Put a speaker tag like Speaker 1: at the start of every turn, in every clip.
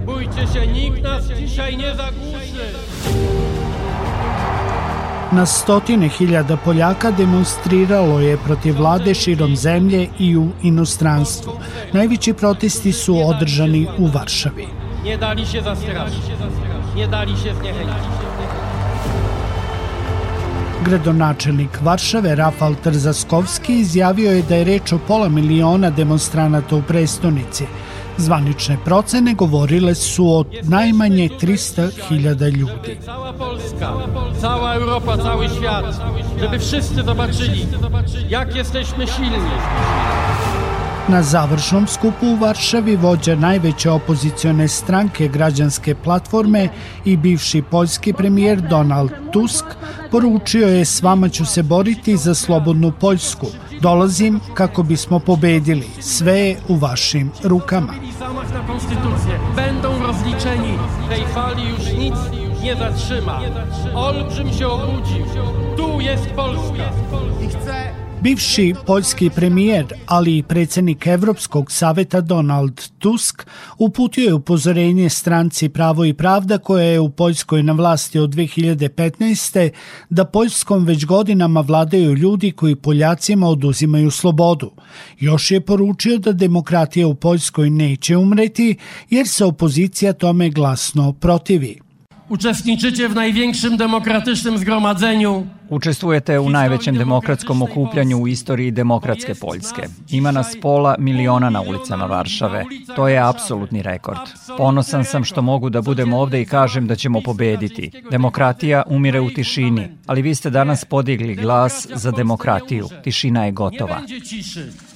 Speaker 1: Nie bójcie się, nikt nas dzisiaj nie zagłuszy.
Speaker 2: Na stotine hiljada Poljaka demonstriralo je protiv vlade širom zemlje i u inostranstvu. Najveći protesti su održani u Varšavi.
Speaker 1: Nie dali się zastraszyć. Nie dali się zniechęcić.
Speaker 2: Gradonačelnik Varšave Rafal Trzaskovski izjavio je da je reč o pola miliona demonstranata u prestonici. Zvanične procene govorile su o najmanje 300.000 ljudi.
Speaker 1: Cała Polska, cała Europa, cały świat, żeby wszyscy zobaczyli, jak jesteśmy silni.
Speaker 2: Na završnom skupu u Varšavi vođa najveće opozicione stranke građanske platforme i bivši poljski premijer Donald Tusk poručio je s vama ću se boriti za slobodnu Poljsku. Dolazim kako bismo pobedili. Sve je u vašim rukama.
Speaker 1: I będą rozliczeni. Tej fali już nic nie zatrzyma. Olbrzym się obudził. Tu jest Polska.
Speaker 2: Bivši poljski premijer, ali i predsednik Evropskog saveta Donald Tusk uputio je upozorenje stranci Pravo i pravda koja je u Poljskoj na vlasti od 2015. da Poljskom već godinama vladaju ljudi koji Poljacima oduzimaju slobodu. Još je poručio da demokratija u Poljskoj neće umreti jer se opozicija tome glasno protivi.
Speaker 1: Uczestniczycie w największym demokratycznym zgromadzeniu
Speaker 3: Učestvujete u najvećem demokratskom okupljanju u istoriji demokratske Poljske. Ima nas pola miliona na ulicama Varšave. To je apsolutni rekord. Ponosan sam što mogu da budem ovde i kažem da ćemo pobediti. Demokratija umire u tišini, ali vi ste danas podigli glas za demokratiju. Tišina je gotova.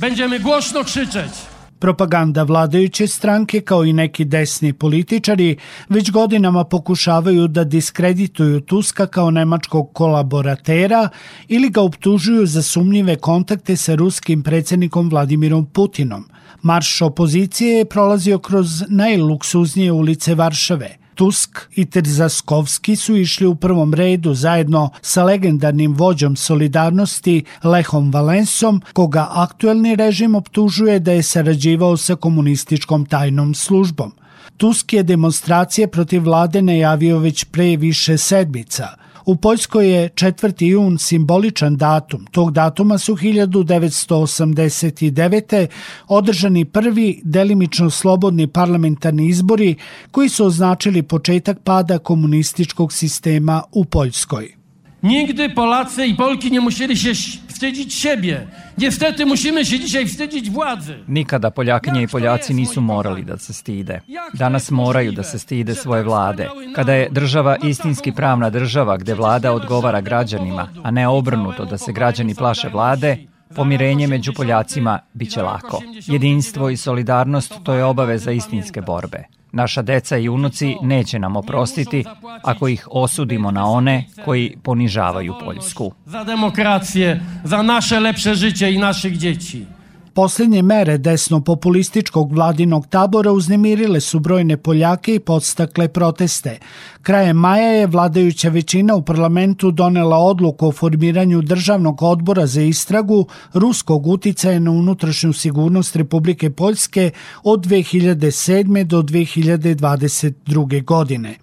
Speaker 1: Będziemy głośno krzyczeć.
Speaker 2: Propaganda vladajuće stranke kao i neki desni političari već godinama pokušavaju da diskredituju Tuska kao nemačkog kolaboratera ili ga optužuju za sumnjive kontakte sa ruskim predsednikom Vladimirom Putinom. Marš opozicije je prolazio kroz najluksuznije ulice Varšave – Tusk i Trzaskovski su išli u prvom redu zajedno sa legendarnim vođom solidarnosti Lehom Valensom, koga aktuelni režim optužuje da je sarađivao sa komunističkom tajnom službom. Tusk je demonstracije protiv vlade najavio već pre više sedmica – U Poljskoj je 4. jun simboličan datum. Tog datuma su 1989. održani prvi delimično slobodni parlamentarni izbori koji su označili početak pada komunističkog sistema u Poljskoj.
Speaker 1: Nigdy Polacy i Polki nie musieli się wstydzić siebie. Niestety musimy się dzisiaj wstydzić władzy.
Speaker 3: Nikada Poljakinje i Poljaci nisu morali da se stide. Danas moraju da se stide svoje vlade. Kada je država istinski pravna država gde vlada odgovara građanima, a ne obrnuto da se građani plaše vlade, Pomirenje među Poljacima biće lako. Jedinstvo i solidarnost to je obaveza istinske borbe. Naša deca i unuci neće nam oprostiti ako ih osudimo na one koji ponižavaju Poljsku.
Speaker 1: Za demokrację, za nasze lepsze życie i naszych dzieci.
Speaker 2: Poslednje mere desno-populističkog vladinog tabora uznemirile su brojne Poljake i podstakle proteste. Krajem maja je vladajuća većina u parlamentu donela odluku o formiranju državnog odbora za istragu ruskog uticaja na unutrašnju sigurnost Republike Poljske od 2007. do 2022. godine.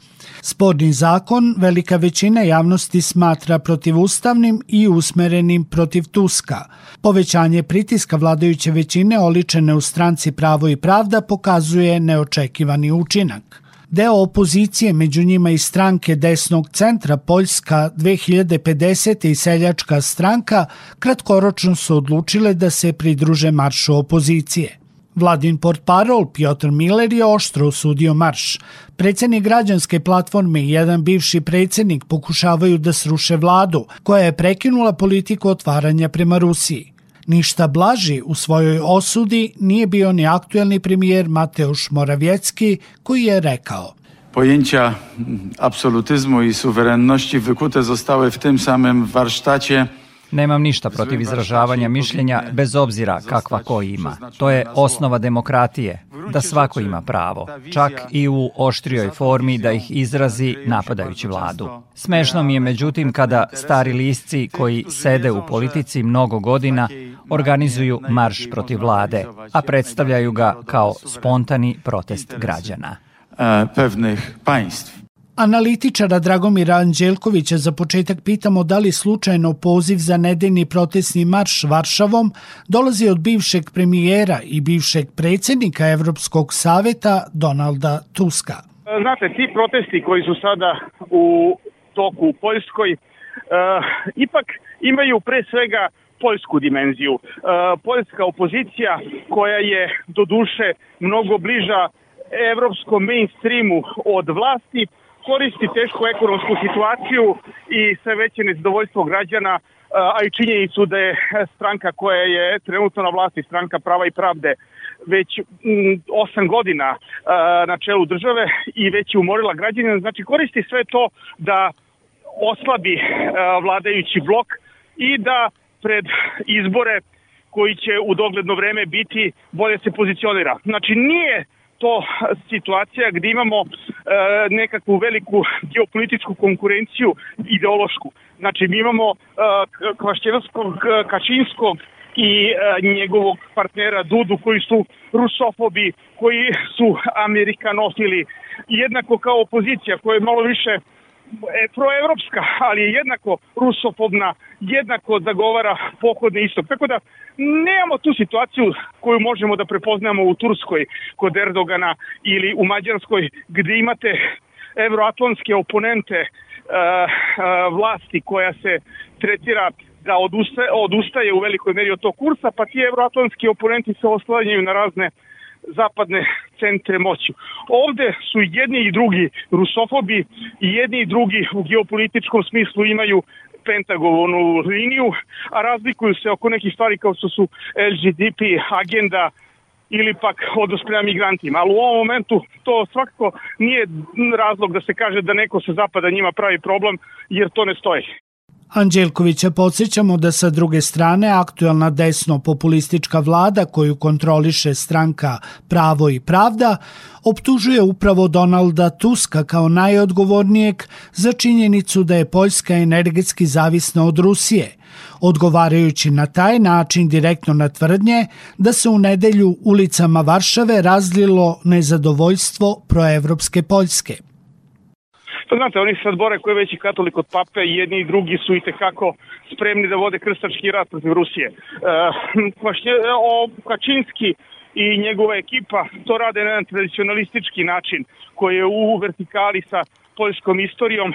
Speaker 2: Sporni zakon velika većina javnosti smatra protivustavnim i usmerenim protiv Tuska. Povećanje pritiska vladajuće većine oličene u stranci Pravo i Pravda pokazuje neočekivani učinak. Deo opozicije, među njima i stranke desnog centra Poljska 2050. i Seljačka stranka, kratkoročno su odlučile da se pridruže maršu opozicije. Vladin portparol Piotr Miller je oštro osudio marš. Predsednik građanske platforme i jedan bivši predsednik pokušavaju da sruše vladu, koja je prekinula politiku otvaranja prema Rusiji. Ništa blaži u svojoj osudi nije bio ni aktuelni premijer Mateusz Morawiecki, koji je rekao.
Speaker 4: Pojęcia absolutyzmu i suwerenności wykute zostały w tym samym warsztacie
Speaker 3: Nemam ništa protiv izražavanja mišljenja bez obzira kakva ko ima. To je osnova demokratije, da svako ima pravo, čak i u oštrijoj formi da ih izrazi napadajući vladu. Smešno mi je međutim kada stari lisci koji sede u politici mnogo godina organizuju marš protiv vlade, a predstavljaju ga kao spontani protest građana.
Speaker 4: pewnych państw.
Speaker 2: Analitičara Dragomira Anđelkovića za početak pitamo da li slučajno poziv za nedeljni protestni marš Varšavom dolazi od bivšeg premijera i bivšeg predsjednika Evropskog saveta Donalda Tuska.
Speaker 5: Znate, ti protesti koji su sada u toku u Poljskoj uh, ipak imaju pre svega poljsku dimenziju. Uh, poljska opozicija koja je do duše mnogo bliža evropskom mainstreamu od vlasti, koristi tešku ekonomsku situaciju i sve veće nezadovoljstvo građana, a i činjenicu da je stranka koja je trenutno na vlasti, stranka prava i pravde, već osam godina na čelu države i već je umorila građanina, znači koristi sve to da oslabi vladajući blok i da pred izbore koji će u dogledno vreme biti bolje se pozicionira. Znači nije to situacija gde imamo e, nekakvu veliku geopolitičku konkurenciju ideološku. Znači mi imamo e, Kvašćevskog, Kačinskog i e, njegovog partnera Dudu koji su rusofobi, koji su amerikanofili, jednako kao opozicija koja je malo više e, proevropska, ali je jednako rusofobna, jednako zagovara pohodni istok. Tako da nemamo tu situaciju koju možemo da prepoznamo u Turskoj kod Erdogana ili u Mađarskoj gde imate evroatlantske oponente uh, vlasti koja se tretira da odustaje, odustaje u velikoj meri od tog kursa, pa ti evroatlantski oponenti se oslanjaju na razne zapadne centre moći. Ovde su jedni i drugi rusofobi i jedni i drugi u geopolitičkom smislu imaju pentagovonu liniju, a razlikuju se oko nekih stvari kao što su LGBT agenda ili pak odnos prema migrantima. Ali u ovom momentu to svakako nije razlog da se kaže da neko sa zapada njima pravi problem, jer to ne stoji.
Speaker 2: Anđelkovića podsjećamo da sa druge strane aktuelna desno-populistička vlada koju kontroliše stranka Pravo i Pravda optužuje upravo Donalda Tuska kao najodgovornijeg za činjenicu da je Poljska energetski zavisna od Rusije, odgovarajući na taj način direktno na tvrdnje da se u nedelju ulicama Varšave razlilo nezadovoljstvo proevropske Poljske –
Speaker 5: Pa znate, oni sad bore koji je veći katolik od pape jedni i drugi su i tekako spremni da vode krstački rat protiv Rusije. E, o, Kačinski i njegova ekipa to rade na jedan tradicionalistički način koji je u vertikali sa poljskom istorijom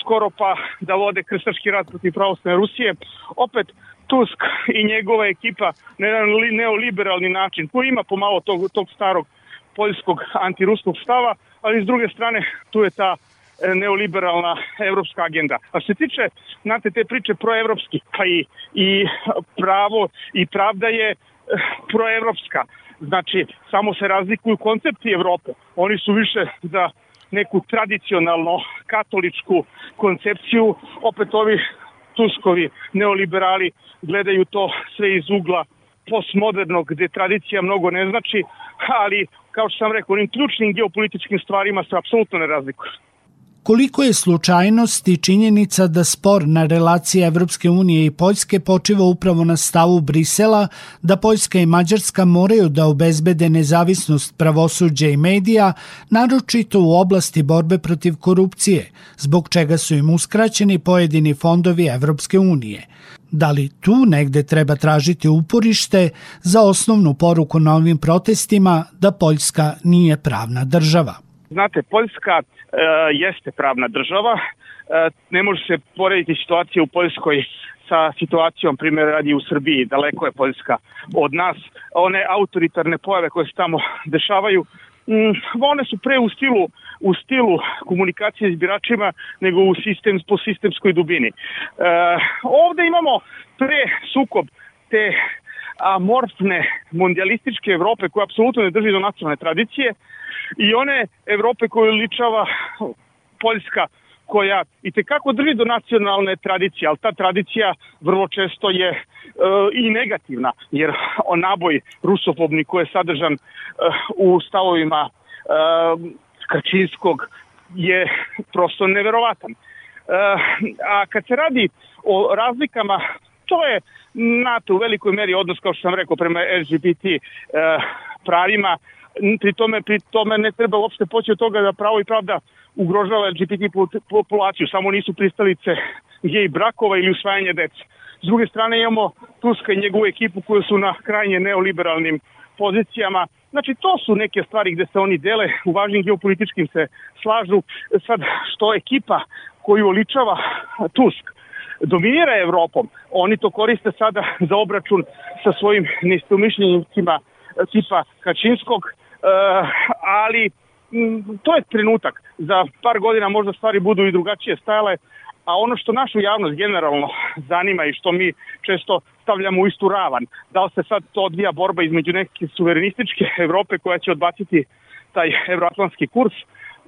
Speaker 5: skoro pa da vode krstački rat protiv pravoslavne Rusije. Opet Tusk i njegova ekipa na jedan neoliberalni način koji ima pomalo tog, tog starog poljskog antiruskog stava, ali s druge strane tu je ta E, neoliberalna evropska agenda. A što se tiče, znate, te priče proevropski, pa i, i pravo i pravda je e, proevropska. Znači, samo se razlikuju koncepti Evrope. Oni su više za neku tradicionalno katoličku koncepciju, opet ovi Tuskovi neoliberali gledaju to sve iz ugla postmodernog gde tradicija mnogo ne znači, ali kao što sam rekao, onim ključnim geopolitičkim stvarima se apsolutno ne razlikuju.
Speaker 2: Koliko je slučajnost i činjenica da spor na relaciji Evropske unije i Poljske počiva upravo na stavu Brisela da Poljska i Mađarska moraju da obezbede nezavisnost pravosuđa i medija, naročito u oblasti borbe protiv korupcije, zbog čega su im uskraćeni pojedini fondovi Evropske unije. Da li tu negde treba tražiti uporište za osnovnu poruku na ovim protestima da Poljska nije pravna država?
Speaker 5: Znate, Poljska jeste pravna država, e, ne može se porediti situacija u Poljskoj sa situacijom, primjer radi u Srbiji, daleko je Poljska od nas. One autoritarne pojave koje se tamo dešavaju, mm, one su pre u stilu u stilu komunikacije s biračima nego u sistem, po sistemskoj dubini. E, ovde imamo pre sukob te amorfne mondialističke Evrope koja apsolutno ne drži do nacionalne tradicije i one Evrope koju ličava Poljska koja i tekako drži do nacionalne tradicije, ali ta tradicija vrlo često je e, i negativna, jer o naboj rusofobni koji je sadržan e, u stavovima e, Kačinskog je prosto neverovatan. E, a kad se radi o razlikama, to je NATO u velikoj meri odnos, kao što sam rekao, prema LGBT e, pravima, pri tome, pri tome ne treba uopšte poći od toga da pravo i pravda ugrožava LGBT populaciju, samo nisu pristalice gej brakova ili usvajanje dece. S druge strane imamo Tuska i njegovu ekipu koju su na krajnje neoliberalnim pozicijama. Znači, to su neke stvari gde se oni dele, u važnim geopolitičkim se slažu. Sad, što ekipa koju oličava Tusk dominira Evropom, oni to koriste sada za obračun sa svojim neistomišljenicima tipa Kačinskog, ali m, to je trenutak. Za par godina možda stvari budu i drugačije stajale, a ono što našu javnost generalno zanima i što mi često stavljamo u istu ravan, da li se sad to odvija borba između neke suverenističke Evrope koja će odbaciti taj evroatlantski kurs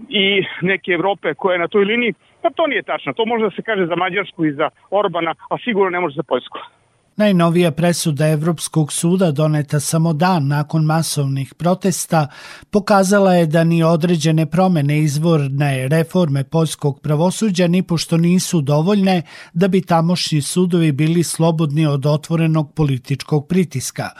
Speaker 5: i neke Evrope koja je na toj liniji, pa to nije tačno. To može da se kaže za Mađarsku i za Orbana, a sigurno ne može za Poljsku.
Speaker 2: Najnovija presuda Evropskog suda doneta samo dan nakon masovnih protesta pokazala je da ni određene promene izvorne reforme poljskog pravosuđa ni pošto nisu dovoljne da bi tamošnji sudovi bili slobodni od otvorenog političkog pritiska.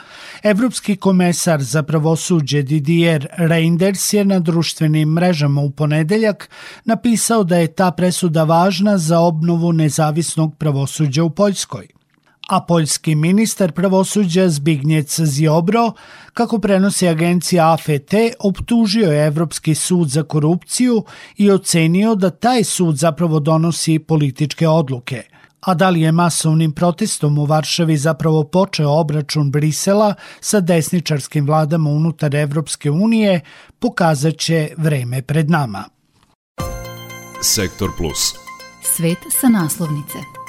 Speaker 2: Evropski komesar za pravosuđe Didier Reinders je na društvenim mrežama u ponedeljak napisao da je ta presuda važna za obnovu nezavisnog pravosuđa u Poljskoj a poljski ministar pravosuđa Zbignjec Zjobro, kako prenosi agencija AFT, optužio je Evropski sud za korupciju i ocenio da taj sud zapravo donosi političke odluke. A da li je masovnim protestom u Varšavi zapravo počeo obračun Brisela sa desničarskim vladama unutar Evropske unije, pokazat će vreme pred nama.
Speaker 6: Sektor Plus.
Speaker 7: Svet sa naslovnice.